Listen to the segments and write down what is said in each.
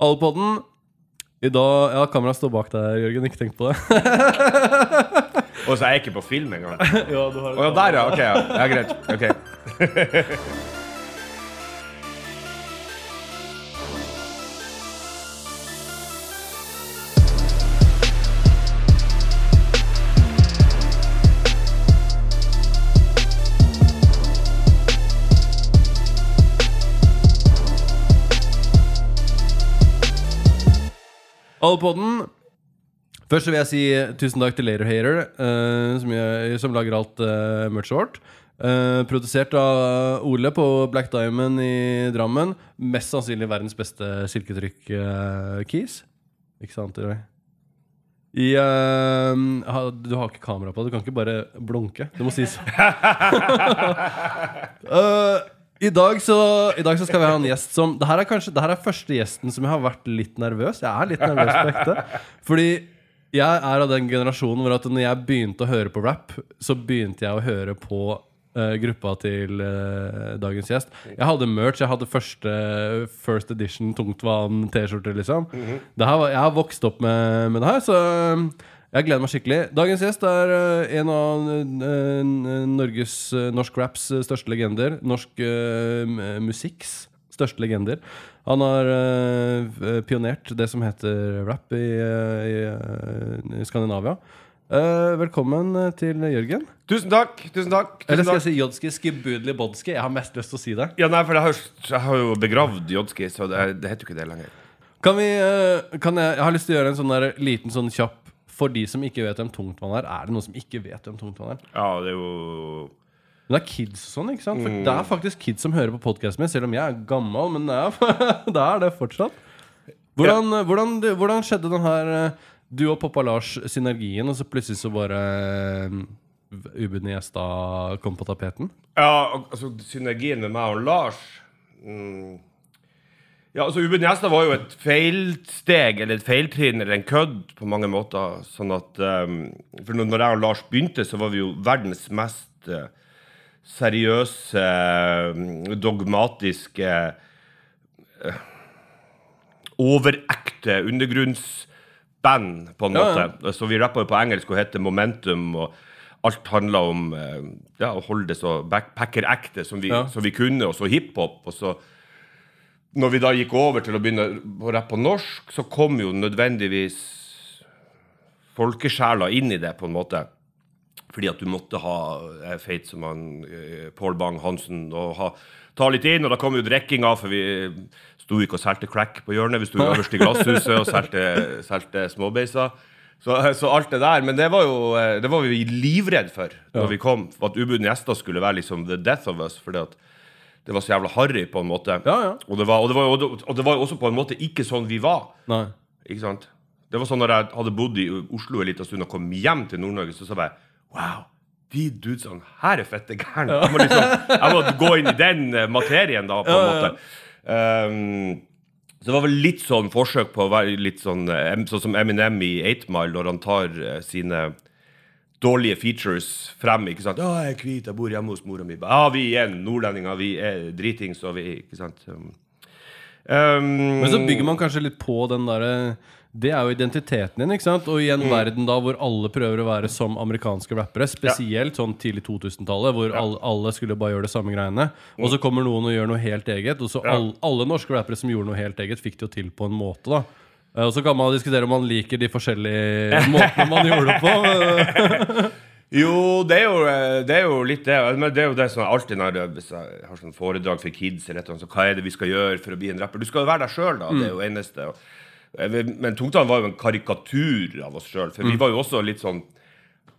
Allepodden. I dag Ja, kameraet står bak deg, Jørgen. Ikke tenk på det. Og så er jeg ikke på film engang. ja, du har det. ja, der, ja. Ok, ja. ja greit. Ok. Allepodden. Først så vil jeg si tusen takk til Later Hater, eh, som, jeg, som lager alt uh, merchet vårt. Eh, produsert av Ole på Black Diamond i Drammen. Mest sannsynlig verdens beste silketrykk-keys. Ikke sant, Roy? I, eh, ha- du har ikke kamera på, du kan ikke bare blunke. Det må sies. Eh, i, dag så, I dag så skal vi ha en gjest som Det her er kanskje Det her er første gjesten som jeg har vært litt nervøs. Jeg er litt nervøs på ekte. Fordi jeg er av den generasjonen hvor at når jeg begynte å høre på rap, så begynte jeg å høre på uh, gruppa til uh, dagens gjest. Jeg hadde merch. Jeg hadde første First Edition tungtvann T-skjorte, liksom. det her var, jeg har vokst opp med, med det her, så jeg gleder meg skikkelig. Dagens gjest er eh, en av eh, Norges eh, norsk raps største legender. Norsk musikks største legender. Han har pionert det som heter rap i, i, i Skandinavia. Eh, velkommen til Jørgen. Tusen takk. Tusen takk. Tusen Eller skal jeg si Jodski Skibudli Bodski? Jeg har mest lyst til å si det. Ja, nei, for jeg har, jeg har jo begravd Jodski, så det, det heter jo ikke det lenger. Kan vi, kan jeg, jeg har lyst til å gjøre en sånn der liten sånn kjapp For de som ikke vet hvem tungtvann er. Er det noen som ikke vet hvem tungtvann er? Ja, det er jo Men det er kids og sånn, ikke sant? For det er faktisk kids som hører på podkasten min, selv om jeg er gammel. Men det er, det, er det fortsatt. Hvordan, hvordan, hvordan skjedde den her eh, du og Poppa Lars synergien, og så plutselig så bare uh, ubudne gjester kom på tapeten? Ja, altså synergien med meg og Lars mm. Ja, altså Ubud Njestad var jo et feilsteg, eller et feiltrinn, eller en kødd på mange måter. Sånn at um, For når jeg og Lars begynte, så var vi jo verdens mest eh, seriøse, mm, dogmatiske uh, Overekte undergrunnsband, på en Ja, måte. Så vi rappa jo på engelsk og het Momentum. og Alt handla om eh, ja, å holde det så backpacker-ekte som, Ja. som vi kunne, og så hiphop. Og så når vi da gikk over til å begynne å rappe på norsk, så kom jo nødvendigvis folkesjela inn i det, på en måte. Fordi at du måtte ha eh, feit som han Pål Paul Bang-Hansen og ha, ta litt inn. Og da kom jo drikkinga, for vi sto ikke og solgte crack på hjørnet. Vi sto øverst i glasshuset og solgte småbeiser. Så, så alt det der. Men det var jo eh, det var vi livredd for da vi kom. At ubudne gjester skulle være liksom the death of us. Fordi at det var så jævla harry, på en måte. Ja, ja. Og, det var, og, det var, og, det, og det var også på en måte ikke sånn vi var. Nei. Ikke sant? Det var sånn når jeg hadde bodd i Oslo en liten stund og kom hjem til Nord-Norge, så sa jeg Wow, de dudesene her er fette gærne. Jeg, må liksom, jeg må gå inn i den eh, materien, da, på en Ja, ja, måte. Um, så det var vel litt sånn forsøk på å være litt sånn eh, Sånn som Eminem i 8 Mile, når han tar eh, sine dårlige features frem. ikke sant? 'Å, jeg er hvit, jeg bor hjemme hos mora mi.' Ja, vi er nordlendinger, vi er dritings, og vi Ikke sant? Um, Men så bygger man kanskje litt på den derre Det er jo identiteten din, ikke sant? Og i en verden da hvor alle prøver å være som amerikanske rappere, spesielt sånn tidlig 2000-tallet, hvor alle, alle skulle bare gjøre det samme greiene, og så kommer noen og gjør noe helt eget, og så Ja. all, alle norske rappere som gjorde noe helt eget, fikk det jo til på en måte, da. Eh, Og så kan man diskutere om man liker de forskjellige måtene man gjorde det på. Jo, det er jo, eh, det er jo litt det. Men det er jo det som alltid når jeg, hvis jeg har sånn foredrag for kids, eller et eller annet, hva er det vi skal gjøre for å bli en rapper? Du skal jo være deg sjøl, da. Det er jo eneste. Eh, men Tungtann var jo en karikatur av oss sjøl. For vi var jo også litt sånn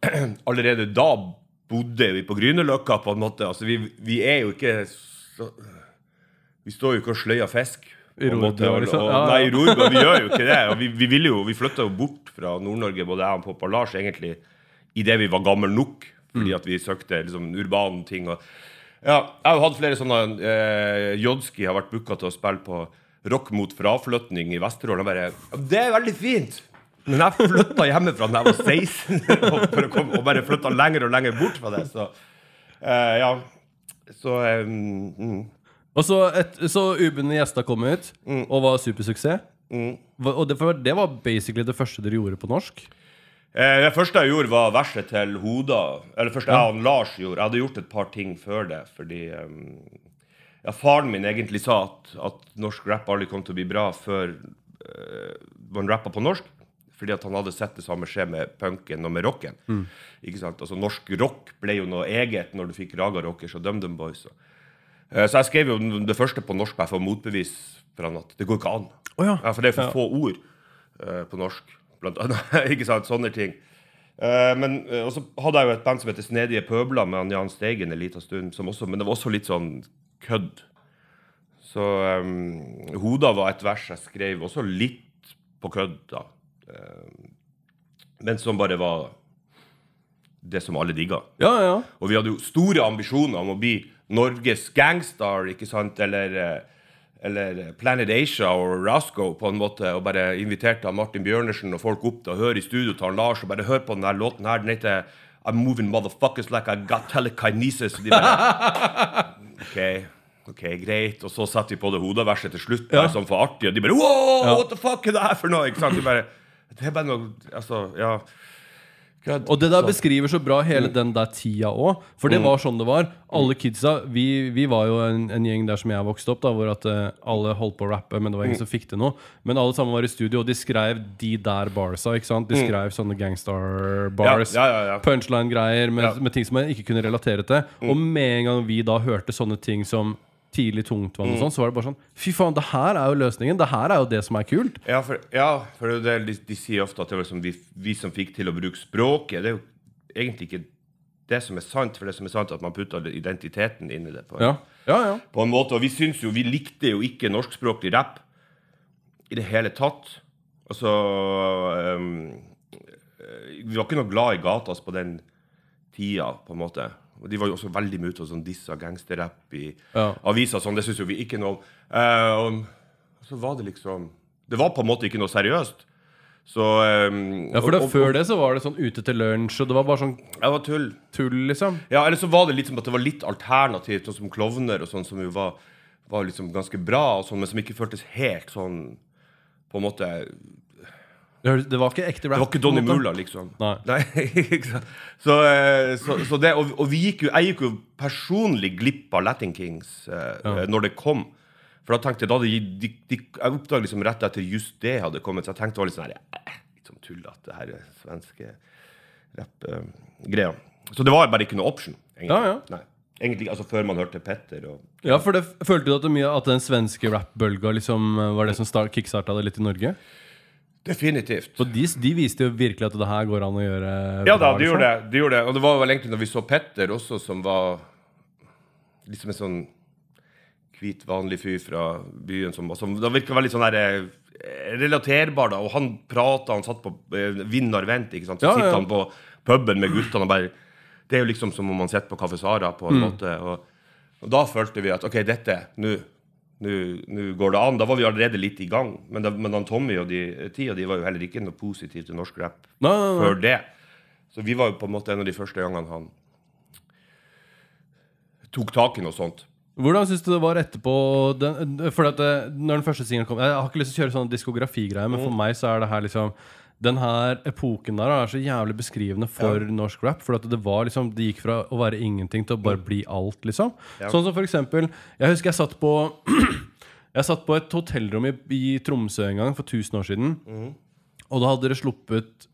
Allerede da bodde vi på Grünerløkka, på en måte. Altså, vi, vi er jo ikke så Vi står jo ikke og sløyer fisk. I Rorbua, liksom. og-. Nei, i Rorbua. Vi gjør jo ikke det. Vi, vi ville jo, vi flytta jo bort fra Nord-Norge, både jeg og pappa Lars, egentlig idet vi var gamle nok. Mm. Fordi at vi søkte liksom urbane ting. Og, ja, jeg har jo hatt flere sånne eh, Jodski har vært booka til å spille på Rock mot fraflytning i Vesterålen. Og bare Det er veldig fint! Men jeg flytta hjemmefra da jeg var 16, og, komme, og bare flytta lenger og lenger bort fra det. Så eh, ja. Så eh, mm, Og så, et, så ubundne gjester kom ut, og var supersuksess. Hva- Og det, for det var basically det første dere gjorde på norsk? Eh, det første jeg gjorde, var verset til Hoda. Eller første jeg og Lars gjorde. Jeg hadde gjort et par ting før det, fordi ehm, ja, faren min egentlig sa at, at norsk rap aldri kom til å bli bra før eh, man rappa på norsk. Fordi at han hadde sett det samme skje med punken og med rocken. Ikke sant? Altså Norsk rock ble jo noe eget når du fikk Raga Rockers og DumDum Boys. Og, eh, så jeg skrev jo det første på norsk bare for å motbevise for han at det går ikke an. Å ja. Ja, for det er for få ord eh, på norsk, blant annet. ikke sant? Sånne ting. Eh, men, eh, og så hadde jeg jo et band som heter Snedige pøbler, med Jan Steigen en liten stund. Som også, men det var også litt sånn kødd. Så um, Hoda var et vers jeg skrev også litt på kødd, da. Eh, men som bare var det som alle digga. Ja, ja. Og vi hadde jo store ambisjoner om å bli Norges gangstar, ikke sant? Eller, eh, eller Planet Asia og Rasco, på en måte. Og bare inviterte Martin Bjørnersen og folk opp til å høre i studio til Lars, og bare høre på denne låten her. Den heter I'm moving motherfuckers like I got telekinesis. De bare, ok, ok, greit. Og så satte vi på det hodeverset til slutt, ja. sånn for artig, og de bare Wow, what the fuck er det her for noe? Ikke sant? De bare, det er bare noe Altså, ja. Kødd. Og det der beskriver så bra hele den der tida òg. For det var sånn det var. Alle kidsa Vi, vi var jo en, en gjeng der som jeg vokste opp, da hvor at uh, alle holdt på å rappe, men det var ingen som fikk til noe. Men alle sammen var i studio, og de skrev de der barsa. ikke sant? De skrev sånne gangstar bars. Ja, ja, ja. Punchline-greier med, med ting som jeg ikke kunne relatere til. Og med en gang vi da hørte sånne ting som tidlig tungtvann og sånn, så var det bare sånn Fy faen, det her er jo løsningen. Det her er jo det som er kult. Ja, for, ja, for det de, de sier ofte at det var liksom vi, vi som fikk til å bruke språket. Det er jo egentlig ikke det som er sant, for det som er sant er at man putter identiteten inn i det. På, Ja, ja, ja. på en måte, Og vi syns jo Vi likte jo ikke norskspråklig rapp i det hele tatt. Altså eh, Vi var ikke noe glad i gatas på den tida, på en måte. Og de var jo også veldig mye ute og sånn dissa gangsterrapp i Ja. aviser sånn. Det syns jo vi ikke noe om. Uh, så var det liksom Det var på en måte ikke noe seriøst. Så um, Ja, for da, og- og- Før det så var det sånn ute til lunsj, og det var bare sånn Det var tull. tull, liksom. Ja, eller så var det liksom at det var litt alternativt, sånn som klovner og sånn, som jo var, var liksom ganske bra, og sånn, men som ikke føltes helt sånn På en måte Det var ikke ekte rap. Det var ikke Donny. Mula, liksom. Nei. ikke sant? Så, eh, så, så det, og, og vi gikk jo, jeg gikk jo personlig glipp av Latin Kings uh, Ja. når det kom. For da tenkte jeg da de, de, de, Jeg oppdaget liksom rett etter just det hadde kommet, så jeg tenkte det var litt sånn her, eh, litt sånn tullete, det her er svenske rapp-greier. så det var bare ikke noe option. Egentlig. Ja, ja. Nei. Egentlig, altså Før man hørte Petter og Ja, for det Følte du at, det mye, at den svenske rap-bølga liksom, var det som start, kickstarta det litt i Norge? Definitivt. For de, de viste jo virkelig at det her går an å gjøre Ja da, de liksom. gjorde det. De gjorde det. Og det var vel egentlig når vi så Petter også, som var liksom en sånn hvit, vanlig fyr fra byen som, som Det virka veldig sånn der, eh, relaterbar, da. Og han prata, han satt på eh, Vind og Vent, ikke sant. Så ja, sitter ja. han på puben med guttene og bare Det er jo liksom som om man sitter på Kaffe Sara, på en Mm. måte. Og, og da følte vi at OK, dette Nå nå- går det an. Da var vi allerede litt i gang. Men, da, men Tommy og de tida de var jo heller ikke noe positivt til norsk rap Nei, nei, nei. før det. Så vi var jo på en måte en av de første gangene han tok tak i noe sånt. Hvordan syns du det var etterpå? Den, for at det, når den første singelen kom Jeg har ikke lyst til å kjøre sånn diskografigreie, men Mm. for meg så er det her liksom Den her epoken der er så jævlig beskrivende for norsk rap. For det var liksom Det gikk fra å være ingenting til å bare bli alt, liksom. Ja. Sånn som for eksempel Jeg husker jeg satt på Jeg satt på et hotellrom i, i Tromsø en gang for 1000 år siden. Mm. Og da hadde dere sluppet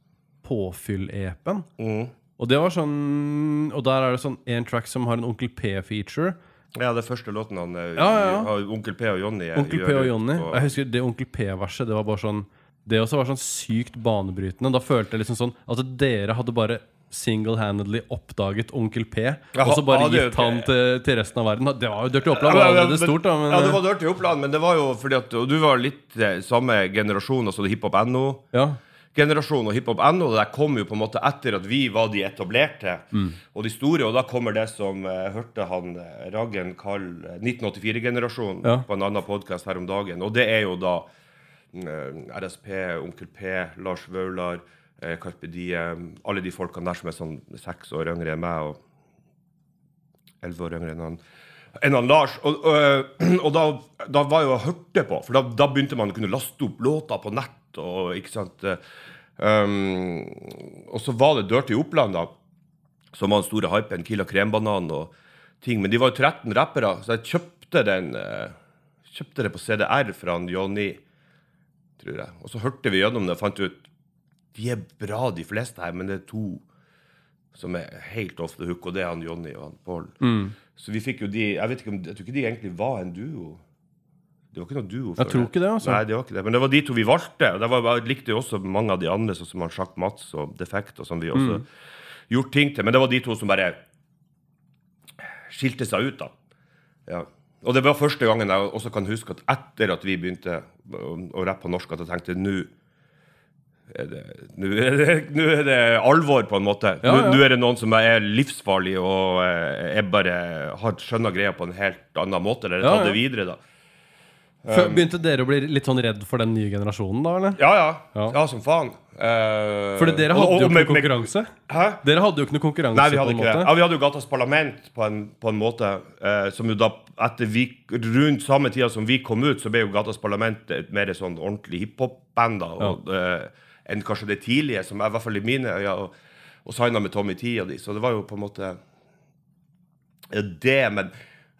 Påfyll-epen. Mm. Og det var sånn Og der er det sånn en track som har en Onkel P-feature. Ja, det første låten han eh, Ja, ja, ja. Onkel P og Jonny Onkel P og Jonny. Jeg husker det Onkel P-verset. Det var bare sånn Det også var sånn sykt banebrytende. Da følte jeg liksom sånn at dere hadde bare single-handedly oppdaget Onkel P, og så bare gitt han til, til resten av verden. Det var jo Dirty Oppland, Ja, men- stort, da. Men, ja, det var Dirty Oppland, men det var jo fordi at du var litt eh, samme generasjon, altså hiphop.no. ja. generasjon og hiphop.no. Det der kom jo på en måte etter at vi var de etablerte og de store. Og da kommer det som eh, hørte han eh, Raggen kalle 1984-generasjonen Ja. på en annen podkast her om dagen. Og det er jo da eh, RSP, Onkel P, Lars Vaular, eh, Carpe Diem Alle de folkene der som er sånn seks år yngre enn meg og elleve år yngre enn han. enn han Lars. Og, og, og da, da var jeg og hørte på, for da, da begynte man å kunne laste opp låter på nett. Og, ikke sant? Um, og så var det Dirty Oppland, da, som var den store hypen. Killa Krembanan og ting. Men de var jo 13 rappere, så jeg kjøpte den eh, Kjøpte det på CDR fra Johnny, tror jeg. Og så hørte vi gjennom det og fant ut de er bra, de fleste her, men det er to som er helt off the hook, og det er han Jonny og han Paul. Så vi fikk jo de Jeg om, jeg tror ikke de egentlig var en duo. Det var ikke noe duo. Jeg føler tror ikke det, altså. Nei, det var ikke det. Men det var de to vi valgte. og det var, Jeg likte jo også mange av de andre, sånn som han Sjakk Mats og Defekt, og som vi også Mm. gjort ting til. Men det var de to som bare skilte seg ut, da. Ja. Og det var første gangen jeg også kan huske at etter at vi begynte å, rappe på norsk, at jeg tenkte nå er er er det alvor, på en måte. Ja, ja. nå er det noen som er livsfarlig og jeg er bare har skjønna greia på en helt annen måte, eller tatt ja. det videre, da. Før- Begynte dere å bli litt sånn redd for den nye generasjonen, da? eller? Ja, ja. Ja. Ja, som faen. Uh, Fordi dere hadde og jo ikke noe konkurranse. Hæ? Dere hadde jo ikke noe konkurranse Nei, vi hadde ikke det. Ja, vi hadde jo Gatas Parlament på en, på en måte uh, som jo da etter vi, Rundt samme tida som vi kom ut, så ble jo Gatas Parlament et mer sånn ordentlig hiphop-band da, og, eh, enn kanskje det tidlige, som er i hvert fall i mine øyne, og, og signa med Tommy T og de. Så det var jo på en måte det, men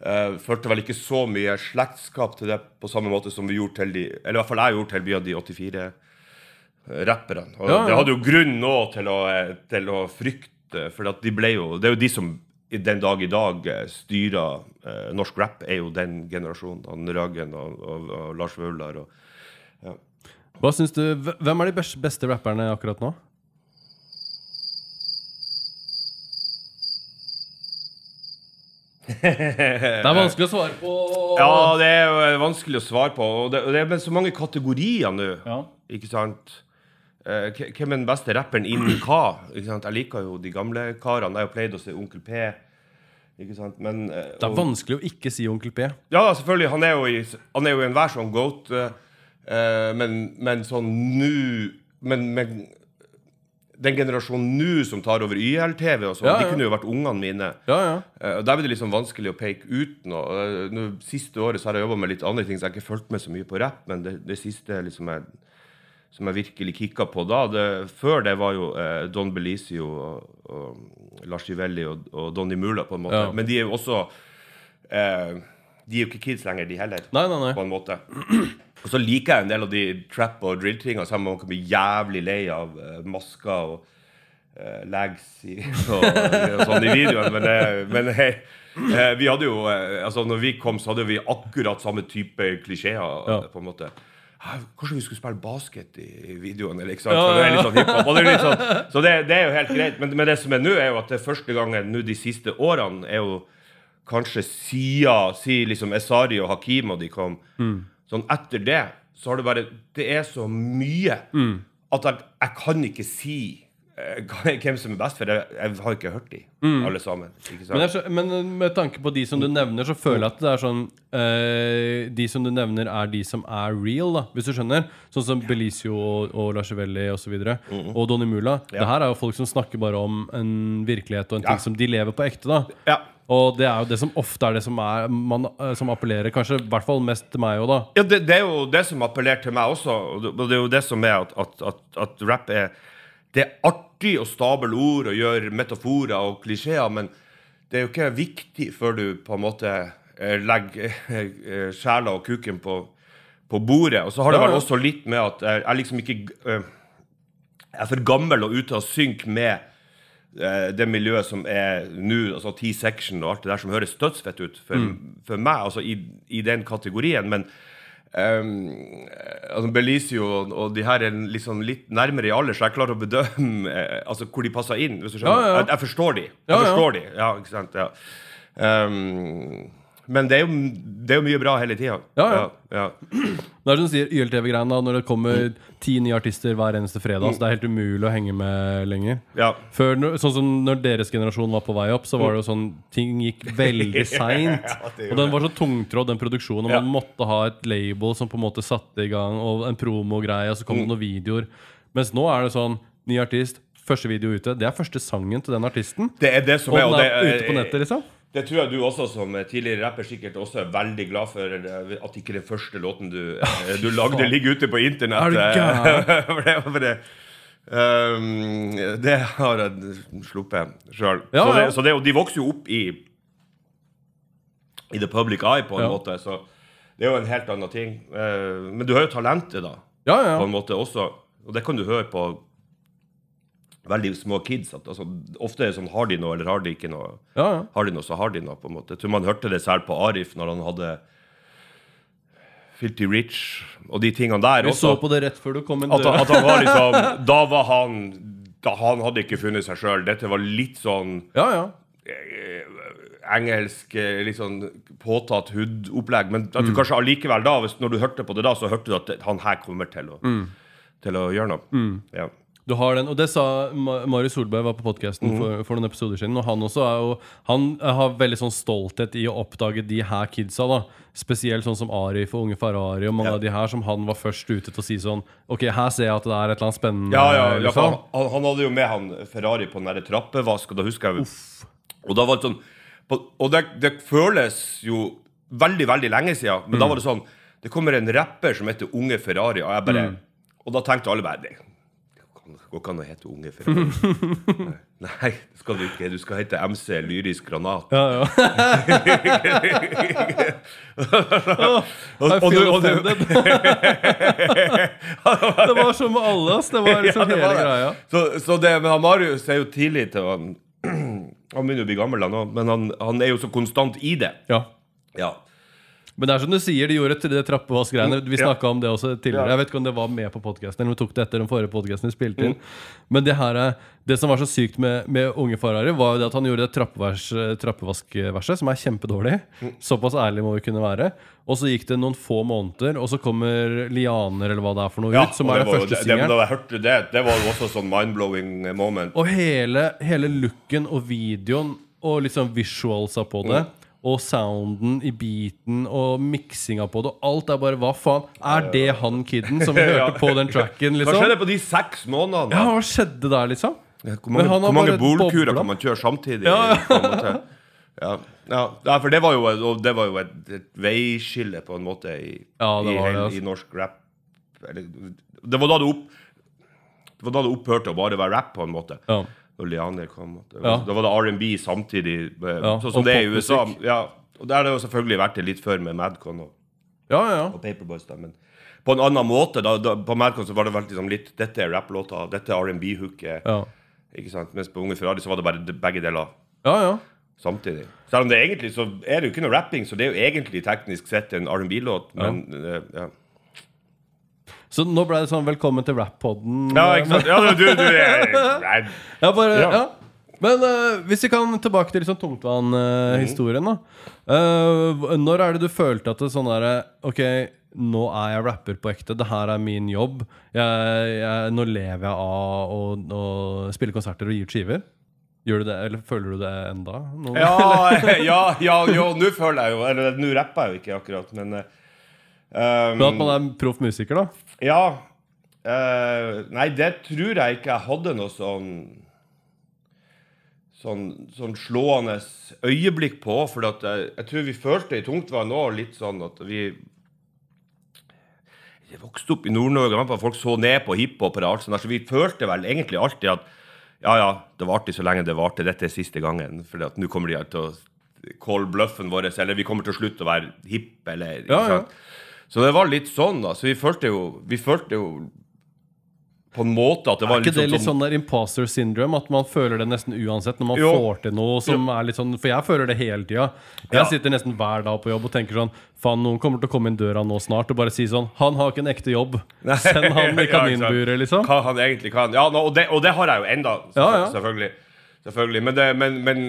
uh, følte vel ikke så mye slektskap til det på samme måte som vi gjorde til de Eller i hvert fall jeg gjorde til mye av de 84 rapperne. Og Ja, ja. det hadde jo grunn nå til å, eh, til å frykte, for de ble jo Det er jo de som den dag i dag eh, styrer eh, norsk rap, er jo den generasjonen. Han Ragen og, og, og Lars Vaular og Hva syns du, Hvem er de beste rapperne akkurat nå? Det er vanskelig å svare på. Ja, det er eh, vanskelig å svare på. Og det, det er så mange kategorier nå. Ja. Ikke sant? Eh, hvem er den beste rapperen innen hva? Ikke sant? Jeg liker jo de gamle karene. Jeg har jo pleid å se Onkel P. Men, eh, Det er vanskelig å ikke si Onkel P. Ja, selvfølgelig. Han er jo i, han er jo i enhver sånn goat. men, men sånn nå men, men den generasjonen nå som tar over YL-TV og sånn, Ja, de kunne jo vært ungene mine. Ja, ja. Eh, Der blir det liksom vanskelig å peke ut noe. Eh, nå, siste året så har jeg jobba med litt andre ting, så jeg har ikke fulgt med så mye på rapp. Men det, det siste liksom jeg, som jeg virkelig kicka på da det, Før det var jo eh, Don Belizio og, og Lars Givelli og, og Donny Mula, på en måte. Ja. Men de er jo også eh, De er jo ikke kids lenger, de heller. Nei, nei, nei. På en måte. Og så liker jeg en del av de trap- og drill-tingene, selv om man kan bli jævlig lei av uh, masker og uh, lags i, og, og sånn i videoen. Men, uh, men eh, vi hadde jo eh, altså når vi kom, så hadde vi akkurat samme type klisjeer. Ja. på en måte Kanskje vi skulle spille basket i videoene? videoen? Eller, ikke sant? Ja, For det er litt sånn hiphop. det litt sånn, så det, det er jo helt greit. Men, men det som er nå, er jo at det første gangen nå de siste årene er jo kanskje siden si liksom Esari og Hakim og de kom Sånn etter det så har det bare Det er så mye at jeg, jeg kan ikke si eh, hvem som er best, for jeg, jeg har ikke hørt de, alle sammen. Men, jeg, men med tanke på de som du nevner, så føler jeg at det er sånn eh, De som du nevner, er de som er real, da, hvis du skjønner. Sånn som Belizio og, og Lachevelli osv. Og, så og Donny Mula. Det her er jo folk som snakker bare om en virkelighet og en ting Ja. som de lever på ekte. da ja. Og det er jo det som ofte er det som, er, man, eh, som appellerer kanskje i hvert fall mest til meg òg, da. Ja, det, det er jo det som appellerer til meg også. Og det, det er jo det som er at, at, at, at rap er Det er artig å stable ord og gjøre metaforer og klisjeer, men det er jo ikke viktig før du på en måte eh, legger eh, sjela og kuken på, på bordet. Og så har det vel også litt med at jeg, liksom ikke Jeg er for gammel og ute og synker med det miljøet som er nå, altså T-section og alt det der som høres dødsfett ut for, Mm. for meg, altså i, i den kategorien. Men um, altså Belizio og, og de her er liksom litt nærmere i alder, så jeg klarer å bedømme eh, altså hvor de passer inn. hvis du skjønner. Ja, ja. Jeg, jeg forstår de. Jeg Ja, ja. forstår de, ja, ikke sant? Ja. Um, men det er, jo, det er jo mye bra hele tida. Ja, ja. ja. Det er som du sier, YLTV-greiene, når det kommer ti nye artister hver eneste fredag, så det er helt umulig å henge med lenger. ja. Før, sånn som når deres generasjon var på vei opp, så var det jo sånn Ting gikk veldig seint. og den var så tungtrådd, den produksjonen. Og Ja. man måtte ha et label som på en måte satte i gang, og en promogreie, og så Mm. kom det noen videoer. Mens nå er det sånn Ny artist, første video ute. Det er første sangen til den artisten. Det er det som Og er, den er, det er ute på nettet, liksom. Det tror jeg du også som tidligere rapper sikkert også er veldig glad for eh, at ikke den første låten du, eh, du lagde, ligger ute på internett. Er for det, for det, ehm, det har jeg sluppet sjøl. Ja, så det, så det, de vokser jo opp i I the public eye, på en Ja. måte. Så det er jo en helt annen ting. Eh, men du har jo talentet, da, Ja, ja. på en måte også. Og det kan du høre på veldig små kids. At, altså, ofte er det sånn Har de noe, eller har de ikke noe? ja, ja. Har de noe, så har de noe, på en måte. Jeg tror man hørte det selv på Arif når han hadde Filty Rich og de tingene der Vi så på det rett før du kom inn At, døra. at han var liksom Da var han da Han hadde ikke funnet seg sjøl. Dette var litt sånn Ja, ja. eh, engelsk, eh, litt sånn påtatt hood-opplegg. Men at du Mm. kanskje allikevel da, hvis, når du hørte på det da, så hørte du at han her kommer til å, Mm. til å gjøre noe. Ja. Du har den, og det sa Ma- Marius Solberg var på podkasten for, for noen episoder siden. Og han også er jo Han har veldig sånn stolthet i å oppdage de her kidsa. da Spesielt sånn som Arif og Unge Ferrari og mange Ja. av de her som han var først ute til å si sånn Ok, her ser jeg at det er et eller annet spennende. Ja, ja, ja liksom. han, han hadde jo med han Ferrari på den der trappevask, og da husker jeg Og da var det sånn Og det, det føles jo veldig, veldig lenge siden, men Mm. da var det sånn Det kommer en rapper som heter Unge Ferrari, og jeg bare Mm. Og da tenkte alle bare Det går ikke an å hete Unge Ferrari. Nei, det skal du ikke. Du skal hete MC Lyrisk Granat. Ja, ja. Og, og, du- og, du- det var som med alle oss. Det var liksom Ja, det hele var det. greia. Så, så det, men han Marius er jo tidlig til å Han begynner å bli gammel, han men han, han er jo så konstant i det. Ja. Ja. Men det er som du sier, de gjorde det trappevaskgreiene. Vi Ja. om det også tidligere. Jeg vet ikke om det var med på podkasten, eller om vi tok det etter den forrige podkasten vi spilte inn. Men det her er Det som var så sykt med, med Unge Ferrari, var jo det at han gjorde det trappevaskverset, som er kjempedårlig. Såpass ærlig må vi kunne være. Og så gikk det noen få måneder, og så kommer Lianer, eller hva det er for noe, Ja, ut, som er den første singelen. det, det, det var jo også sånn mind-blowing moment. Og hele, hele looken og videoen og liksom visualsa på det, og sounden i beaten og miksinga på det, og alt er bare Hva faen? Er det han kiden som vi hørte på den tracken, Hva liksom? skjedde på de seks månedene? Ja, hva skjedde der, liksom? Hvor mange, hvor mange bolkurer kan man kjøre samtidig? Ja, ja. Ja. For det var jo, og det var jo et, et veiskille på en måte i, Ja, i, hel- altså. i norsk rap. Eller, det var da det opp Det var da det opphørte å bare være rap, på en måte. Ja. Lianer kom. Det Ja. Da var det R&B samtidig, eh, Ja, sånn som det er i USA. Ja, og der har det jo selvfølgelig vært det litt før med Madcon og, Ja, ja. og Paperboys. Da, men på en annen måte. Da, da, på Madcon så var det liksom, litt Dette er rapplåta, dette er R&B-hooket. Ja, Ikke sant? Mens på Unge Ferrari så var det bare de- begge deler ja. ja. samtidig. Selv om det egentlig så er det jo ikke noe rapping, så det er jo egentlig teknisk sett en R&B-låt, men eh, ja. Så nå ble det sånn velkommen til rap-podden. ja, ikke sant? Ja, du, du Nei. Ja, bare, ja. Men uh, hvis vi kan tilbake til liksom tungtvann-historien, da. uh, når er det du følte at det sånn derre Ok, nå er jeg rapper på ekte. Det her er min jobb. Jeg, jeg, nå lever jeg av å, å spille konserter og gi ut skiver. Gjør du det, eller føler du det enda? Nå? Ja, ja, ja, jo, nå føler jeg jo Eller nå rapper jeg jo ikke akkurat, men eh, um, Men at man er proff musiker, da? Ja. Uh, nei, det tror jeg ikke jeg hadde noe sånn Sånn, sånn slående øyeblikk på. For at jeg, jeg tror vi følte i Tungtvann òg litt sånn at vi Jeg vokste opp i Nord-Norge, folk så ned på hiphop og alt sånt. Så vi følte vel egentlig alltid at ja, ja, det varte så lenge det varte. Dette er siste gangen. For nå kommer de til å call bluffen vår, eller vi kommer til å slutte å være hippe, eller Ja, ja. Så det var litt sånn, da. Så vi følte jo, vi følte jo på en måte at det var Er ikke det litt litt sånn der imposter syndrome? At man føler det nesten uansett når man Jo. får til noe som er litt sånn For jeg føler det hele tida. Jeg Ja. sitter nesten hver dag på jobb og tenker sånn Faen, noen kommer til å komme inn døra nå snart og bare si sånn Han har ikke en ekte jobb. Send han i kaninburet, liksom. Hva han egentlig kan. Ja, nå, og, det, og det har jeg jo enda, Ja, ja. selvfølgelig. selvfølgelig. Men, det, men, men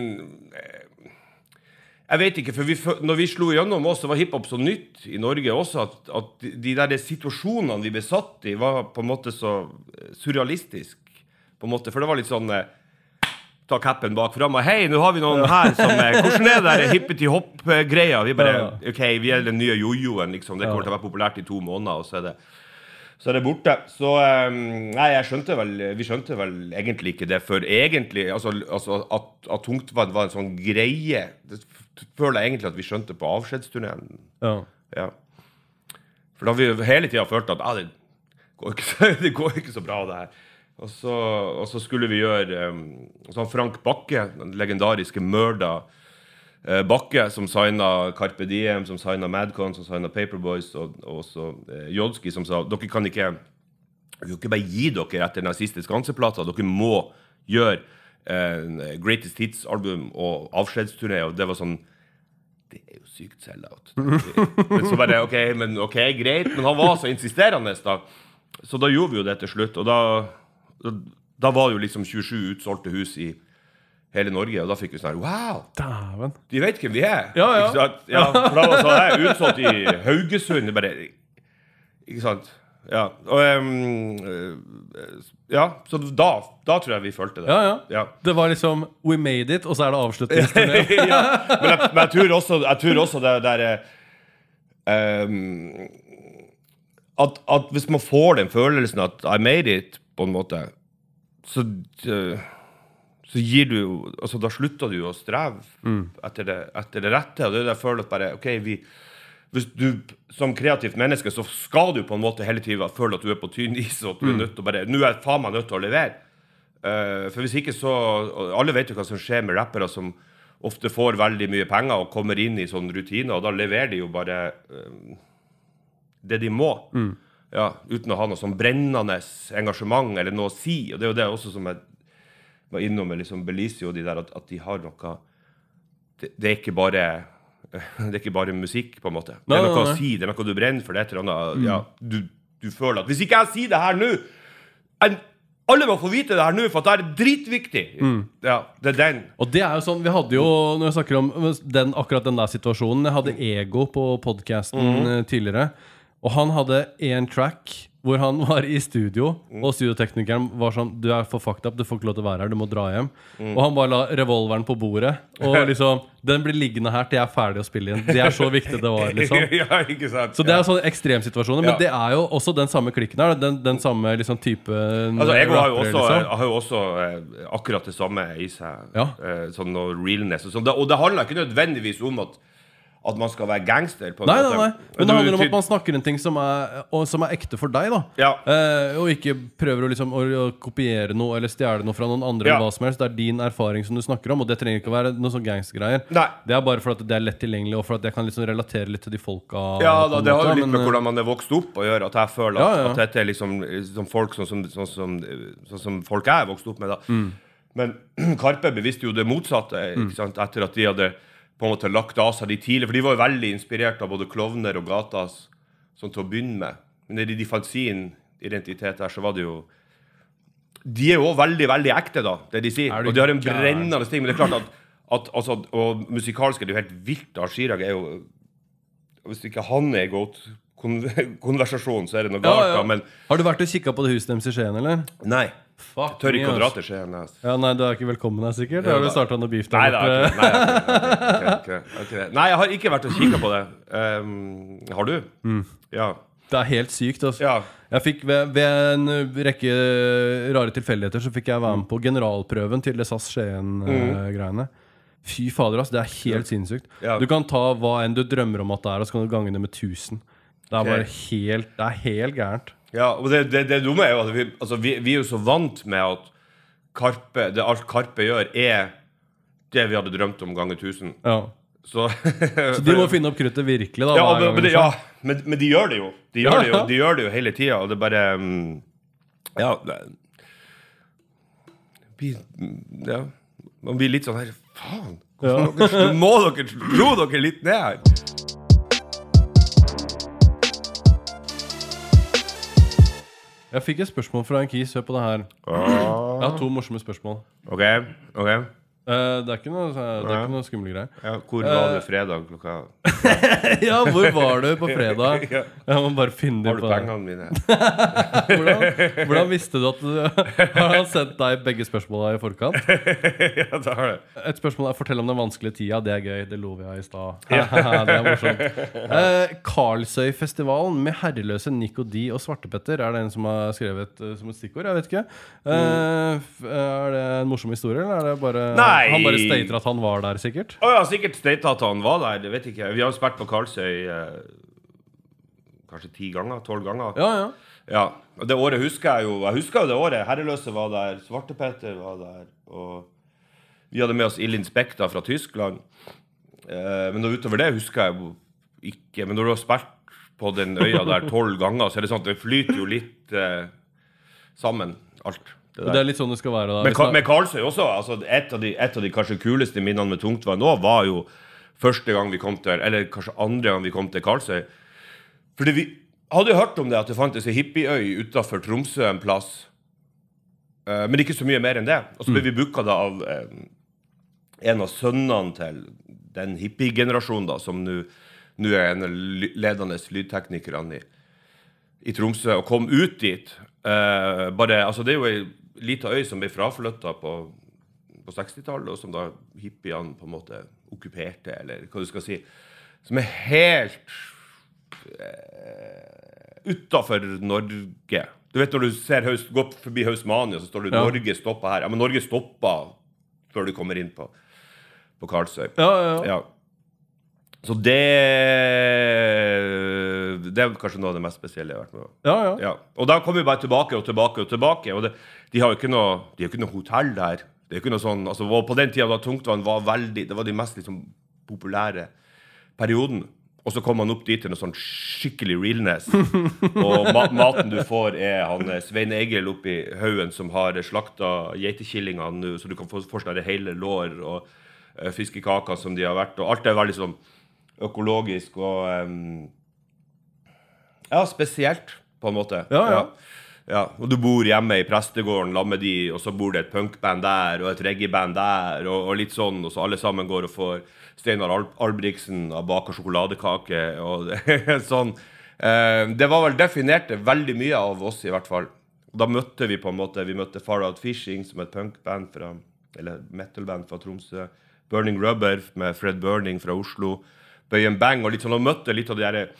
Jeg vet ikke, for vi, når vi slo gjennom også, så var hiphop så nytt i Norge også, at, at de- de der situasjonene vi ble satt i, var på en måte så eh, surrealistisk. På en måte, For det var litt sånn eh, Ta capen bak fram og Hei, nå har vi noen her som eh, Hvordan er det der hippeti-hopp-greia? Vi bare OK, vi er den nye jojoen, liksom. Det kommer til å være populært i to måneder, og så er det så er det borte. Så eh, Nei, jeg skjønte vel Vi skjønte vel egentlig ikke det før egentlig Altså, altså at, at tungtvann var en sånn greie. Det føler jeg egentlig at vi skjønte på avskjedsturneen. Ja. Ja. For da har vi hele tida følt at ah, det, går ikke så, det går ikke så bra, det her. Og så, og så skulle vi gjøre um, sånn Frank Bakke, den legendariske Mørda uh, Bakke, som signa Carpe Diem, som signa Madcon, som signa Paperboys, og, og også uh, Jodski, som sa dere kan ikke dere kan ikke bare gi dere etter den siste skanseplata. Dere må gjøre eh, Greatest Hits-album og avskjedsturné. Og det var sånn Det er jo sykt sell-out. Men så bare OK, men ok, greit. Men han var så insisterende, da. Så da gjorde vi jo det til slutt. Og da, da, da var det jo liksom 27 utsolgte hus i hele Norge. Og da fikk vi sånn her Wow! Daven. De vet hvem vi er. Ja, ja. Ja for da var jeg her utsolgt i Haugesund. Bare Ikke sant? Ja. Og, eh, ja, så da, da tror jeg vi følte det. Ja, ja. Ja. Det var liksom We made it, og så er det avslutningsturné. ja. Men, jeg, men jeg tror også, jeg tror også det derre ehm, at, at hvis man får den følelsen at I made it, på en måte, så eh, så gir du altså Da slutter du å streve etter, det, etter det rette. Og det er det jeg føler at bare OK, vi hvis du som kreativt menneske så skal du på en måte hele tida føle at du er på tynn is, og at du er nødt til å bare Nå er jeg faen meg nødt til å levere. Uh, for hvis ikke så Alle vet jo hva som skjer med rappere som ofte får veldig mye penger og kommer inn i sånne rutiner, og da leverer de jo bare uh, det de må. Ja, uten å ha noe sånn brennende engasjement eller noe å si. Og det er jo det også som jeg var innom med liksom Belizio, de der, at, at de har noe det, det er ikke bare det er ikke bare musikk, på en måte. Det er noe å si, det er noe du brenner for. Det er et eller annet ja, du, du føler at Hvis ikke jeg sier det her nå Alle må få vite det her nå, for det er dritviktig. Ja, det er den. Og det er jo sånn, Vi hadde jo, når jeg snakker om den, akkurat den der situasjonen Jeg hadde Ego på podkasten tidligere. Og han hadde én track hvor han var i studio, og studioteknikeren var sånn Du er for fucked up, du får ikke lov til å være her, du må dra hjem. Og han bare la revolveren på bordet. Og liksom Den blir liggende her til jeg er ferdig å spille inn. Det er så viktig det var, liksom. ja, ikke sant? Så det er sånne ekstremsituasjoner. Men Ja. det er jo også den samme klikken her. Den, den samme liksom type Altså, Ego har jo også, liksom. har jo også eh, akkurat det samme i seg. Ja. Eh, sånn noe realness og sånn. Og det handler ikke nødvendigvis om at, at man skal være gangster. på Nei, nei, nei. Men det handler om at man snakker en ting som er, som er ekte for deg. da Ja. eh, Og ikke prøver å, liksom, å, å kopiere noe eller stjele noe fra noen andre. Ja. eller hva som helst Det er din erfaring som du snakker om, og det trenger ikke å være noe sånn gangstergreier. Det er bare for at det er lett tilgjengelig, og for at jeg kan liksom relatere litt til de folka. Ja, da, det har jo litt med eh, hvordan man er vokst opp å gjøre. At jeg føler at, Ja, at dette er liksom, liksom folk sånn som, sånn, som, sånn som folk jeg er vokst opp med. da Mm. Men Karpe bevisste jo det motsatte sant? etter at de hadde på en måte lagt av seg de tidlig. For de var jo veldig inspirert av både klovner og gatas sånn til å begynne med. Men når de fant sin identitet her, så var det jo De er jo også veldig, veldig ekte, da, det de sier. Det Og de har en brennende ting. Men det er klart at, at altså, Og musikalsk er det jo helt vilt. da, Chirag er jo Hvis ikke han er i godt konversasjon, så er det noe ja, galt. ja. da, Men Har du vært og kikka på det huset deres i Skien, eller? nei. Fuck Tør ikke å dra til Skien. Altså. Ja, Nei, du er ikke velkommen her, sikkert? Ja, Har du starta noe beef der borte? Nei, jeg har ikke- vært og kikka på det. Um, har du? Ja. Det er helt sykt. Altså. ja. Jeg fikk ved, ved en rekke rare tilfeldigheter Så fikk jeg være med på generalprøven til SAS Skien-greiene. Fy fader, ass. Det er helt sinnssykt. Ja. Du kan ta hva enn du drømmer om at det er, og så kan du gange det med 1000. Det er bare helt Det er helt gærent. Ja, og det, det, det dumme er jo at vi, altså, vi, vi er jo så vant med at Karpe, det alt Karpe gjør, er det vi hadde drømt om ganger 1000. Ja. Så, Så de må finne opp kruttet virkelig, da. ja, men, men, det, liksom. ja men, men de gjør det jo. De gjør, det, jo, de gjør det jo hele tida, og det bare mm, Ja. Blir- ja. Man blir litt sånn her Faen! Ja. Dere, må dere Slå dere litt ned her? Jeg fikk et spørsmål fra en kis. Hør på det her. Jeg har to morsomme spørsmål. OK. ok Eh, det er ikke noe, det er ikke noe skumle greier. Ja, hvor var du fredag klokka ja, hvor var du på fredag? Ja. Jeg må bare finne Har du på pengene mine? hvordan, hvordan visste du at du Har han sendt deg begge spørsmåla i forkant? ja, det har det. Et spørsmål er 'Fortell om den vanskelige tida'. Det er gøy. Det lo vi av i stad. det er morsomt. Uh, Karlsøyfestivalen med herreløse Nico D og Svartepetter er det en som har skrevet uh, som et stikkord. Jeg vet ikke. Uh, er det en morsom historie, eller er det bare Nei. Han bare stater at han var der, sikkert? Å ja, sikkert stater at han var der. Det vet ikke. Vi har jo spilt på Karlsøy eh, kanskje ti ganger? Tolv ganger? Ja, ja. Ja, og Det året husker jeg jo. Jeg husker jo det året. Herreløse var der, Svartepetter var der. Og vi hadde med oss Ilin Spekta fra Tyskland. Eh, men utover det husker jeg jo ikke. Men når du har spilt på den øya der tolv ganger, så er det sånn at det flyter jo litt eh, sammen, alt. Det det er litt sånn det skal være. da Men, Ka- med Karlsøy også. Altså, et, av de, et av de kanskje kuleste minnene med tungtvann nå var jo første gang vi kom til Eller kanskje andre gang vi kom til Karlsøy. Fordi vi hadde jo hørt om det at det fantes ei hippieøy utafor Tromsø en plass. Eh, men ikke så mye mer enn det. Og så ble vi booka av eh, en av sønnene til den hippiegenerasjonen som nå er en av ledende lydteknikerne i, i Tromsø, og kom ut dit. Eh, bare, altså Det er jo ei lita øy som ble fraflytta på, på 60-tallet, og som da hippiene på en måte okkuperte, eller hva du skal si. Som er helt uh, utafor Norge. Du vet når du ser Haus, går forbi Hausmania, så står det Ja. 'Norge stoppa her'. Ja, Men Norge stoppa før du kommer inn på, på Karlsøy. ja, ja, ja. Ja. Så det Det er kanskje noe av det mest spesielle jeg har vært med på. ja, ja. Ja. Og da kommer vi bare tilbake og tilbake og tilbake. Og det, de har jo ikke noe, de har ikke noe hotell der. Det er ikke noe sånn, altså På den tida da tungtvann var veldig Det var de mest liksom, populære perioden. Og så kom man opp dit til noe sånn skikkelig realness. og ma maten du får, er han eh, Svein Egil oppi haugen som har slakta geitekillingene nå, så du kan få få sånne hele lår og uh, fiskekaker som de har vært. Og alt er veldig sånn økologisk og um, Ja, spesielt, på en måte. Ja, ja. Ja, og du bor hjemme i prestegården sammen med de, og så bor det et punkband der og et reggaeband der, og, og litt sånn, og så alle sammen går og får Steinar Al Albrigtsen og baker sjokoladekake og det, sånn. Det var vel definerte veldig mye av oss, i hvert fall. Og da møtte vi på en måte Vi møtte Far Out Fishing, som er et punkband fra Eller metal-band fra Tromsø. Burning Rubber med Fred Burning fra Oslo. Bøyen Bang og litt sånn, og møtte litt av de der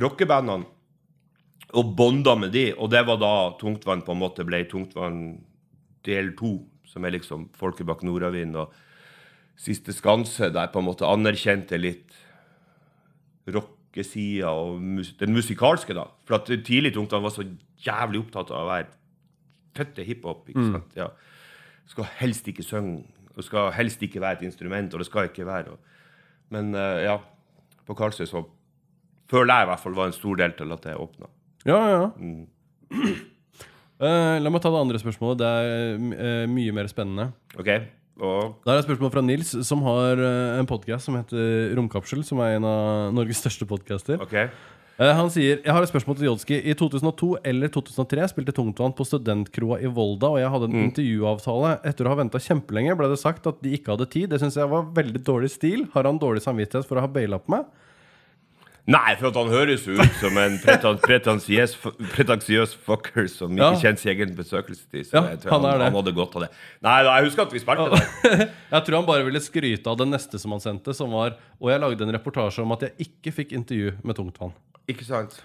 rockebandene og bonda med de, og det var da Tungtvann på en måte ble Tungtvann del to, som er liksom Folket bak Nordavind og Siste Skanse, der på en måte anerkjente litt rockesida og mus den musikalske, da. For at tidlig Tungtvann var så jævlig opptatt av å være fette hiphop, ikke sant. Ja. Skal helst ikke synge, og skal helst ikke være et instrument, og det skal ikke være og, Men uh, ja, på Karlsøy så føler jeg i hvert fall var en stor del til at det åpna. ja, ja. Eh, la meg ta det andre spørsmålet. Det er uh, mye mer spennende. OK? Og Det er et spørsmål fra Nils, som har eh, en podkast som heter Romkapsel, som er en av Norges største podcaster. OK? Eh, han sier Jeg har et spørsmål til Jodski. I 2002 eller 2003 spilte Tungtvann på studentkroa i Volda, og jeg hadde en intervjuavtale. Etter å ha venta kjempelenge ble det sagt at de ikke hadde tid. Det syns jeg var veldig dårlig stil. Har han dårlig samvittighet for å ha baila på meg? Nei, for at han høres jo ut som en pretensiøs pretensiøs fucker som ikke Ja. kjenner sin egen besøkelsestid. Så Ja, jeg tror han han, det. han hadde godt av det. Nei, jeg husker at vi spilte der. Jeg tror han bare ville skryte av det neste som han sendte, som var Og jeg lagde en reportasje om at jeg ikke fikk intervju med Tungtvann. Ikke sant?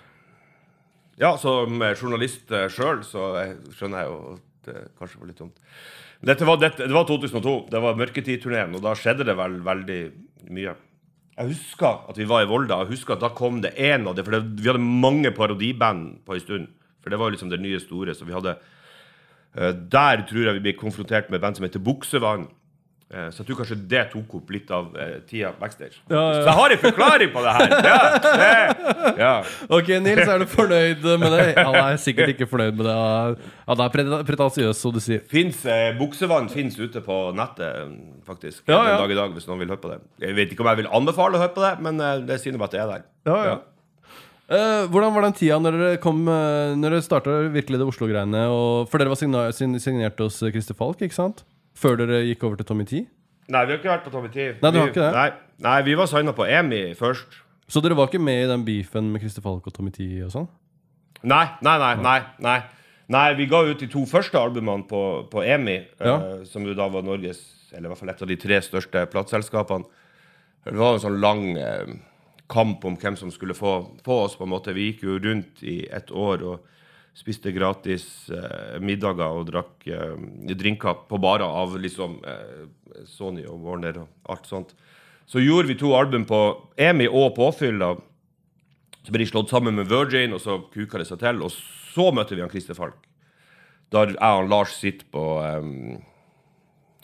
Ja, som eh, journalist uh, sjøl, så skjønner jeg jo at det kanskje var litt dumt. Var, dette, det var 2002. Det var mørketidturneen, og da skjedde det vel veldig mye. Jeg husker at vi var i Volda. Jeg husker at Da kom det en av det, for det, vi hadde mange parodiband på en stund. For det var jo liksom det nye store. Så vi hadde eh, Der tror jeg vi ble konfrontert med band som heter Buksevann. Eh, så jeg tror kanskje det tok opp litt av eh, tida backstage. Ja, ja. Så jeg har en forklaring på det her! Ja. Ok, Nils, er du fornøyd med det? Han er sikkert ikke fornøyd med det. Ja, det er pre- pretensiøst, som du sier. Fins, eh, buksevann fins ute på nettet, mm, faktisk. Den dag i dag, hvis noen vil høre på det. Jeg vet ikke om jeg vil anbefale å høre på det, men eh, det noe om at det er der. Ja, ja. Uh, hvordan var den tida når dere kom Når dere starta virkelig det Oslo-greiene? For dere var signert, signert hos Christer Falk, ikke sant? Før dere gikk over til Tommy T? Nei, vi har ikke vært på Tommy T. Nei, du har ikke det? Nei, nei vi var signa på EMI først. Så dere var ikke med i den beefen med Christer Falk og Tommy T og sånn? Nei, nei, nei. nei, nei. Nei, vi ga ut de to første albumene på, på EMI, Ja. eh, som jo da var Norges, eller i hvert fall et av de tre største plateselskapene. Det var en sånn lang eh, kamp om hvem som skulle få, få oss, på en måte. Vi gikk jo rundt i et år og spiste gratis eh, middager og drakk eh, drinker på barer av liksom eh, Sony og Warner og alt sånt. Så gjorde vi to album på EMI og Påfyll. da. Så ble de slått sammen med Virgin, og så kuka det seg til. Og så møtte vi han Christer Falk. Der jeg og Lars sitter på um,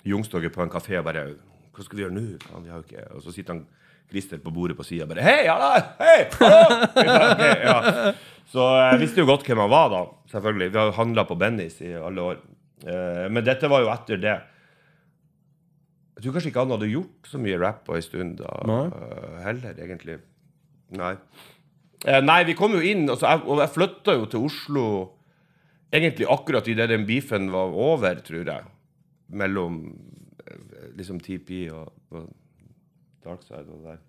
Youngstorget på en kafé og bare Hva skal vi gjøre nå? Faen, vi har jo ikke Og så sitter han Christer på bordet på sida og bare Hei, halla! Hei! Hallo! Så jeg visste jo godt hvem han var, da. Selvfølgelig. Vi har handla på Bennys i alle år. Eh, men dette var jo etter det. Jeg tror kanskje ikke han hadde gjort så mye rap på en stund da Nei. eh, heller, egentlig. Nei. Eh, nei, vi kom jo inn, altså, jeg, og jeg flytta jo til Oslo egentlig akkurat idet den beefen var over, tror jeg. Mellom eh, liksom TP og, og Darkside og det der.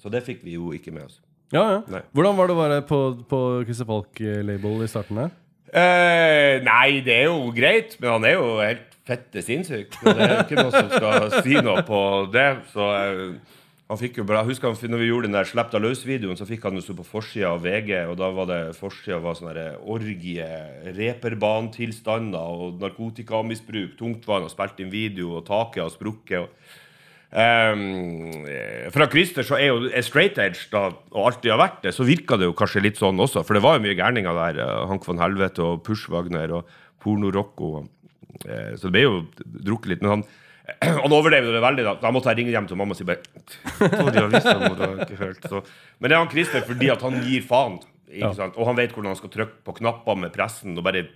Så det fikk vi jo ikke med oss. Ja, ja. Hvordan var det å være på, på Christer Falk-label i starten der? Eh, nei, det er jo greit, men han er jo helt fette sinnssyk. Og det er ikke noe som skal si noe på det. Så eh, han fikk jo bra husker han, når vi gjorde den der Slepp deg løs-videoen, så fikk han jo stå på forsida av VG, og da var det forsida var sånn derre orgie, reperbantilstander og narkotikamisbruk, tungtvann, og spilte inn video, og taket har sprukket. og Eh, fra Christer så er jo er straight edge da, og alltid har vært det, så virka det jo kanskje litt sånn også. For det var jo mye gærninger der. eh, Hank von Helvete og Push-Wagner og Porno-Rocco. Uh, så det ble jo drukket litt. Men han, han overlevde det veldig. Da Da måtte jeg ringe hjem til mamma og si bare «Tror de har visst om det, ikke hørt». Så, Men det er han Christer fordi at han gir faen. Ikke sant? Og han vet hvordan han skal trykke på knapper med pressen og bare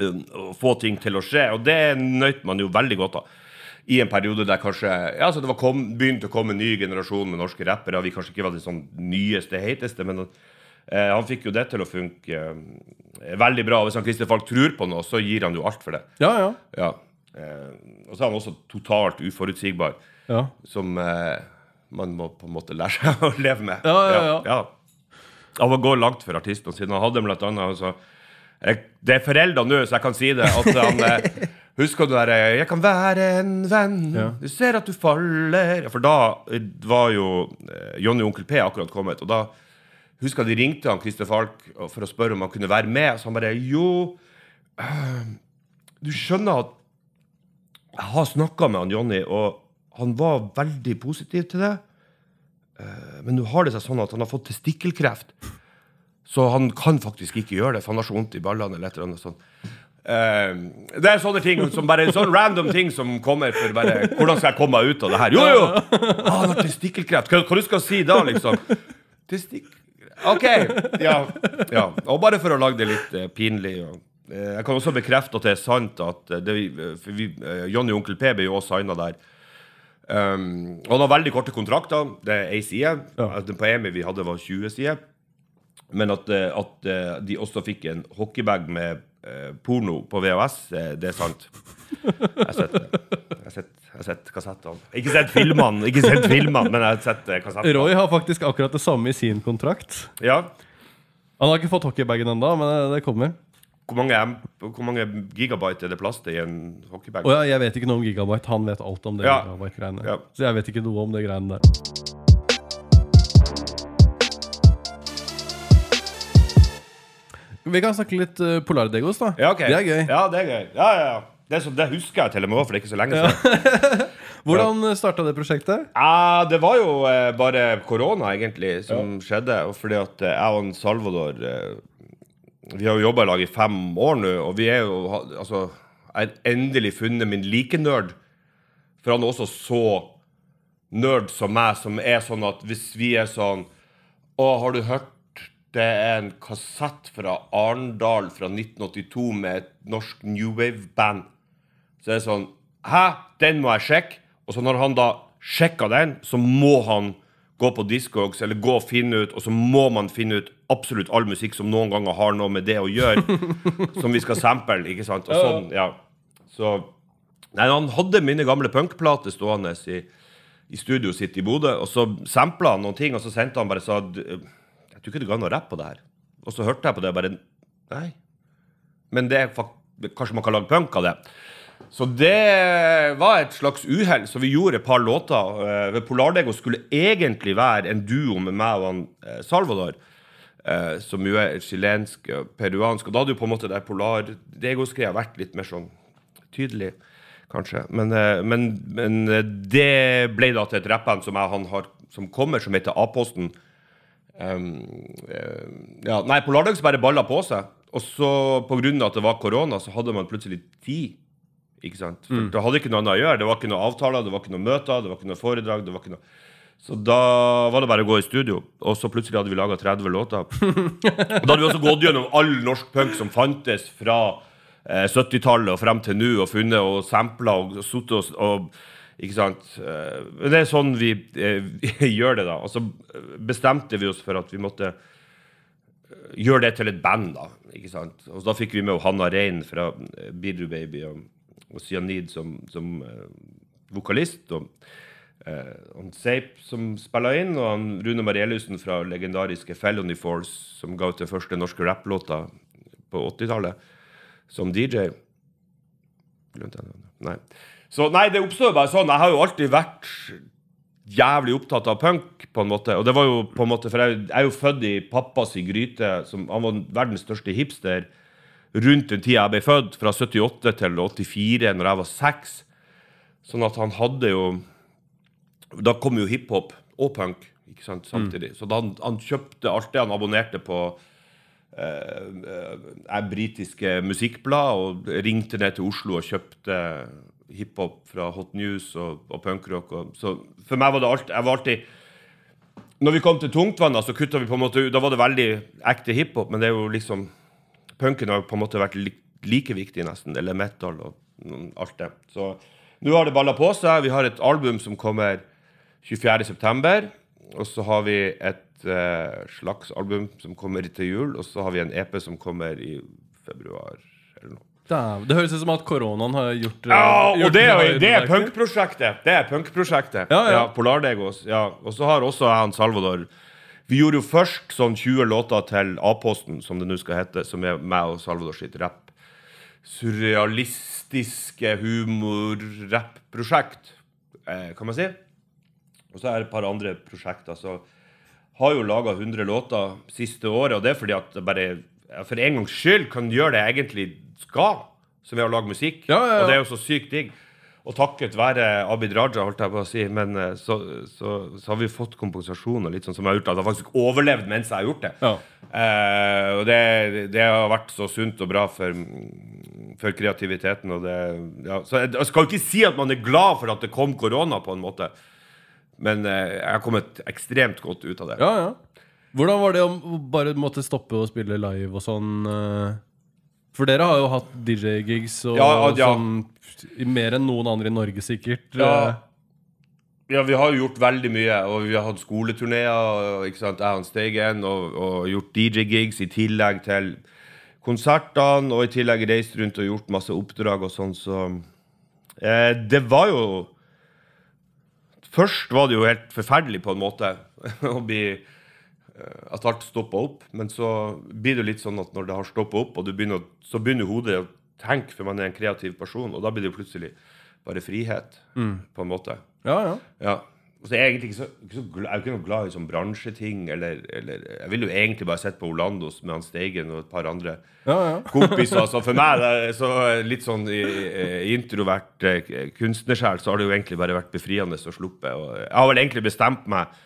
um, få ting til å skje. Og det nøt man jo veldig godt av. I en periode der kanskje ja, så det var kom, begynte å komme en ny generasjon med norske rappere. Vi kanskje ikke var de sånn nyeste, heiteste, men eh, han fikk jo det til å funke eh, veldig bra. Hvis han Christer Falk tror på noe, så gir han jo alt for det. Ja, ja. Ja. Eh, og så er han også totalt uforutsigbar, ja. som eh, man må på en måte lære seg å leve med. Ja, ja, ja. ja. Han gå langt for artistene sine. Han hadde blant annet altså, jeg, Det er forelda nå, så jeg kan si det. At han eh, Husker du der eh, 'Jeg kan være en venn', Ja. du ser at du faller For da eh, var jo Jonny Johnny og Onkel P akkurat kommet, og da husker jeg de ringte han Christer Falk for å spørre om han kunne være med. Så han bare 'Jo, eh, du skjønner at jeg har snakka med han Johnny, og han var veldig positiv til det. Eh, Men nå har det seg sånn at han har fått testikkelkreft. Så han kan faktisk ikke gjøre det, for han har så vondt i ballene. eller et eller annet sånt. Eh, det er sånne ting som bare sånne random ting som kommer for bare Hvordan skal jeg komme meg ut av det her? Jo, jo! Ah, har testikkelkreft. Hva, hva du skal si da, liksom? Testik... OK. Ja. ja. Og bare for å lage det litt uh, pinlig. Og, Uh, jeg kan også bekrefte at det er sant at det, vi- Johnny og Onkel P ble jo også signa der. Um, og han har veldig korte kontrakter. Det er ei side. Ja. Den på EMI vi hadde, var 20 sider. Men at, at de også fikk en hockeybag med porno på VHS, eh, det er sant. Jeg har sett. Jeg har sett, jeg sett kassettene. Ikke sett filmene, ikke sett filmene, men jeg har sett eh, kassettene. Roy har faktisk akkurat det samme i sin kontrakt. Ja. Han har ikke fått hockeybagen ennå, men det- kommer. Hvor mange, hvor mange gigabyte er det plass til i en hockeybag? Ja, jeg vet ikke noe om gigabyte. Han vet alt om det Ja. Ja. Så jeg vet ikke noe om det greiene der. Vi kan snakke litt uh, Polardegos, da. Ja, okay. Det er gøy. Ja, det er gøy. Ja, ja, ja. Det, som, det husker jeg til og med for det er ikke så lenge siden. Hvordan starta det prosjektet? Ja, det var jo eh, bare korona, egentlig, som skjedde. Og fordi at eh, jeg og Salvador eh, Vi har jo jobba i lag i fem år nå, og vi er jo Altså, jeg har endelig funnet min likenerd. For han er også så nerd som meg, som er sånn at hvis vi er sånn Å, har du hørt det er en kassett fra Arendal fra 1982 med et norsk new wave-band? Så det er sånn Hæ? Den må jeg sjekke. Og så når han da sjekker den, så må han gå på Discogs eller gå og finne ut, og så må man finne ut absolutt all musikk som noen ganger har noe med det å gjøre, som vi skal sample, ikke sant? Og sånn, ja. Så Nei, han hadde mine gamle punkplater stående i, i studioet sitt i Bodø, og så sampla han noen ting, og så sendte han bare sa Jeg tror ikke det går an å rappe på det her. Og så hørte jeg på det, og bare Nei. Men det er kanskje man kan lage punk av det. Så det var et slags uhell. Så vi gjorde et par låter. Uh, Polardego skulle egentlig være en duo med meg og han uh, Salvador. Uh, som jo er chilensk peruansk. Og da hadde jo på en måte det Polardego-greia vært litt mer sånn tydelig, kanskje. Men, men, men det ble da til et rappband som jeg han har som kommer, som heter A-posten. Um, ja, nei, Polardags bare balla på seg. Og så pga. at det var korona, så hadde man plutselig tid. Ikke sant? For mm. Det hadde ikke noe annet å gjøre. Det var ikke noe avtaler, det var ikke noe møter, det var ikke noe foredrag. det var ikke noe... Så da var det bare å gå i studio, og så plutselig hadde vi laga 30 låter. og da hadde vi også gått gjennom all norsk punk som fantes fra eh, 70-tallet og frem til nå, og funnet og sampla og sittet og, og, Ikke sant. Eh, det er sånn vi, eh, vi gjør det, da. Og så bestemte vi oss for at vi måtte gjøre det til et band, da. ikke sant? Og Da fikk vi med Hanna Rein fra eh, Baby og, og Cyanid som, som uh, vokalist. Og uh, Seip som spiller inn, og han Rune Mariellussen fra legendariske Felony Force, som ga ut den første norske rapplåta på 80-tallet, som DJ. Glemte jeg det? Nei. Så nei, det oppstår bare sånn. Jeg har jo alltid vært jævlig opptatt av punk, på en måte. Og det var jo på en måte, For jeg, jeg er jo født i pappas gryte. Som, han var verdens største hipster rundt den tida jeg ble født, fra 78 til 84, når jeg var seks. Sånn at han hadde jo Da kom jo hiphop og punk ikke sant, samtidig. Mm. Så da han, han, kjøpte alt det han abonnerte på eh, eh, britiske musikkblad, og ringte ned til Oslo og kjøpte hiphop fra Hot News og, og punkrock. Så for meg var det alt, jeg var alltid Når vi kom til tungtvannet, så kutta vi på en måte Da var det veldig ekte hiphop, men det er jo liksom Punken har på en måte vært li, like viktig, nesten. Eller metal og alt det. Så nå har det balla på seg. Vi har et album som kommer 24.9. Og så har vi et uh, slags album som kommer til jul. Og så har vi en EP som kommer i februar eller noe. Det høres ut som at koronaen har gjort Ja, og det, er, det er punkprosjektet. Det er punkprosjektet. Ja, ja. ja, Polardegos. Ja. Og så har også han Salvador Vi gjorde jo først sånn 20 låter til A-posten, som det nå skal hete, som er meg og Salvador sitt rapp. Surrealistiske humor-rapp-prosjekt, eh, kan man si. Og så er det et par andre prosjekter. Så har jo laga 100 låter siste året, og det er fordi at det bare for en gangs skyld kan gjøre det jeg egentlig skal, som er å lage musikk. Ja, ja, ja. Og det er jo så sykt digg. Og takket være Abid Raja, holdt jeg på å si, men eh, så, så, så har vi fått kompensasjon og litt sånn som jeg har gjort at jeg faktisk overlevd mens jeg har gjort det. Eh, og det, det, har vært så sunt og bra for, for kreativiteten. Og det, ja. Så jeg, jeg skal jo ikke si at man er glad for at det kom korona, på en måte, men eh, jeg har kommet ekstremt godt ut av det. Ja, ja. Hvordan var det å bare måtte stoppe å spille live og sånn? Eh? For dere har jo hatt DJ-gigs og ja, ja. sånn mer enn noen andre i Norge, sikkert. Ja. ja. vi har jo gjort veldig mye. Og vi har hatt skoleturneer, ikke sant, jeg og Steigen, og, og gjort DJ-gigs i tillegg til konsertene. Og i tillegg reist rundt og gjort masse oppdrag og sånn, så eh, Det var jo Først var det jo helt forferdelig, på en måte, å bli Eh, at alt stopper opp. Men så blir det litt sånn at når det har stoppa opp, og begynner, så begynner hodet å tenke, for man er en kreativ person, og da blir det plutselig bare frihet, mm. på en måte. Ja, ja. ja. Så er jeg egentlig ikke så, ikke så glad, jeg er ikke noe glad i sånn bransjeting. Eller, eller, jeg ville jo egentlig bare sett på Olandos med han Steigen og et par andre ja, ja. kompiser. Så for meg, så litt sånn introvert eh, kunstnersjel, så har det jo egentlig bare vært befriende å sluppe. Og jeg har vel egentlig bestemt meg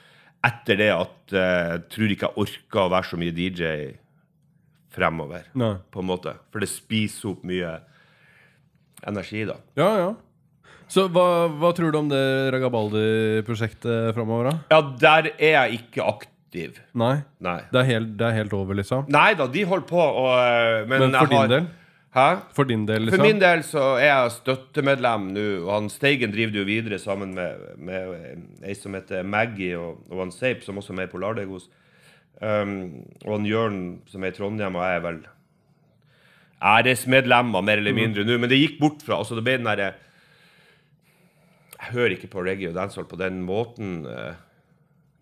etter det at uh, jeg tror ikke jeg orker å være så mye DJ fremover. Nei. på en måte. For det spiser opp mye energi, da. Ja, ja. Så hva, hva tror du om det Ragabaldi-prosjektet framover, da? Ja, der er jeg ikke aktiv. Nei? Nei. Det, er helt, det er helt over, liksom? Nei da, de holder på, og, eh, men, men for din har, del? Hæ? For din del, liksom? For min del så er jeg støttemedlem nå. Og han Steigen driver jo videre sammen med, med ei som heter Maggie, og, og han Seip, som også er med i Polardegos. Um, og han Jørn, som er i Trondheim, og jeg er vel æresmedlemmer, mer eller mm. mindre, mm. nå. Men det gikk bort fra altså Det ble den der, Jeg hører ikke på reggae og dancehall på den måten uh,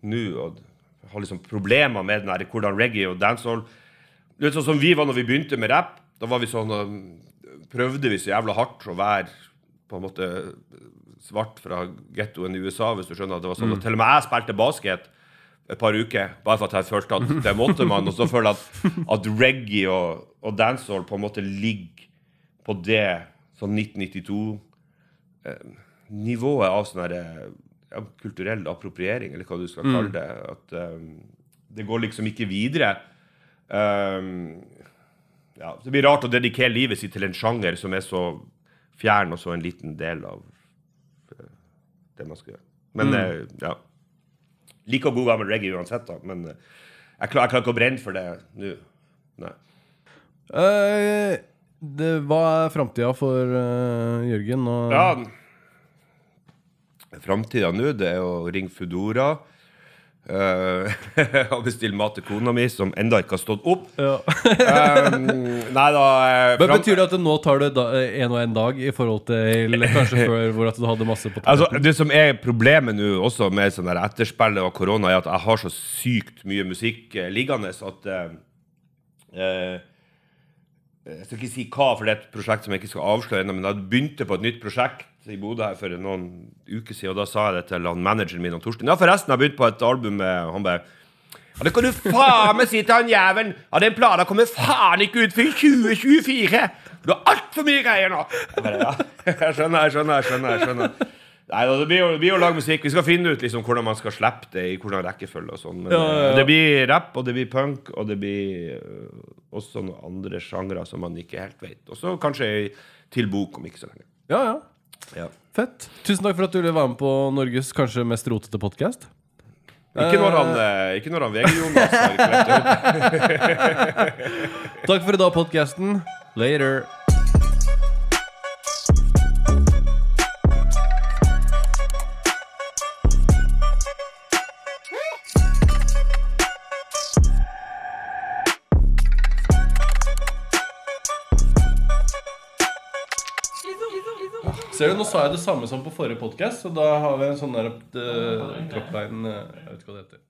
nå. Og har liksom problemer med den der, hvordan reggae og dancehall Litt sånn som vi var når vi begynte med rapp. Da var vi sånn eh, prøvde vi så jævla hardt å være på en måte svart fra gettoen i USA, hvis du skjønner. at det var sånn. Og til og med jeg spilte basket et par uker, bare for at jeg følte at det måtte man. Og så føler jeg at, at reggae og, og dancehall på en måte ligger på det sånn 1992-nivået av sånn her, eh, ja, kulturell appropriering, eller hva du skal kalle det. At um, det går liksom ikke videre. Um, ja, det blir rart å dedikere livet sitt til en sjanger som er så fjern og så en liten del av eh, det man skal gjøre. Men eh, ja. Like god gammel reggae uansett, da. Men eh, klar, jeg klarer ikke å brenne for det nå. Nei. Uh, det, hva er framtida for uh, Jørgen? Og, Ja. Framtida nå, det er å ringe Foodora. Uh, og bestille mat til kona mi, som enda ikke har stått opp. Ja. Um, nei da eh, Men Betyr det at du nå tar det da, en og en dag i forhold til kanskje før hvor at du hadde masse på Altså, det som er problemet nå også med sånn der etterspillet og korona, er at jeg har så sykt mye musikk eh, liggende at eh, eh, Jeg skal ikke si hva, for det er et prosjekt som jeg ikke skal avsløre ennå, men jeg begynte på et nytt prosjekt i Bodø her for noen uker siden, og da sa jeg det til han manageren min, han Torstein. Ja, forresten, jeg har begynt på et album med Han bare ja, Det kan du faen meg si til han jævelen! Ja, den plata kommer faen ikke ut før 2024! Du har altfor mye greier nå! Jeg bare, ja, jeg skjønner, jeg skjønner, jeg skjønner. jeg skjønner Nei, da, det blir jo, det blir jo lage musikk. Vi skal finne ut liksom hvordan man skal slippe det i hvordan rekkefølge og sånn. Men Ja, ja, ja. eh, det blir rapp, og det blir punk, og det blir øh, også noen andre sjangre som man ikke helt vet. Og så kanskje til bok om ikke så lenge. Ja, ja. Ja. Fett. Tusen takk for at du ville være med på Norges kanskje mest rotete podkast. Ikke når han, eh, ikke når han VG-Jonas har klemt opp. Takk for i dag, podkasten. Later. Ser du, Nå sa jeg det samme som på forrige podkast, så da har vi en sånn der uh, dropline eh, Jeg vet ikke hva det heter.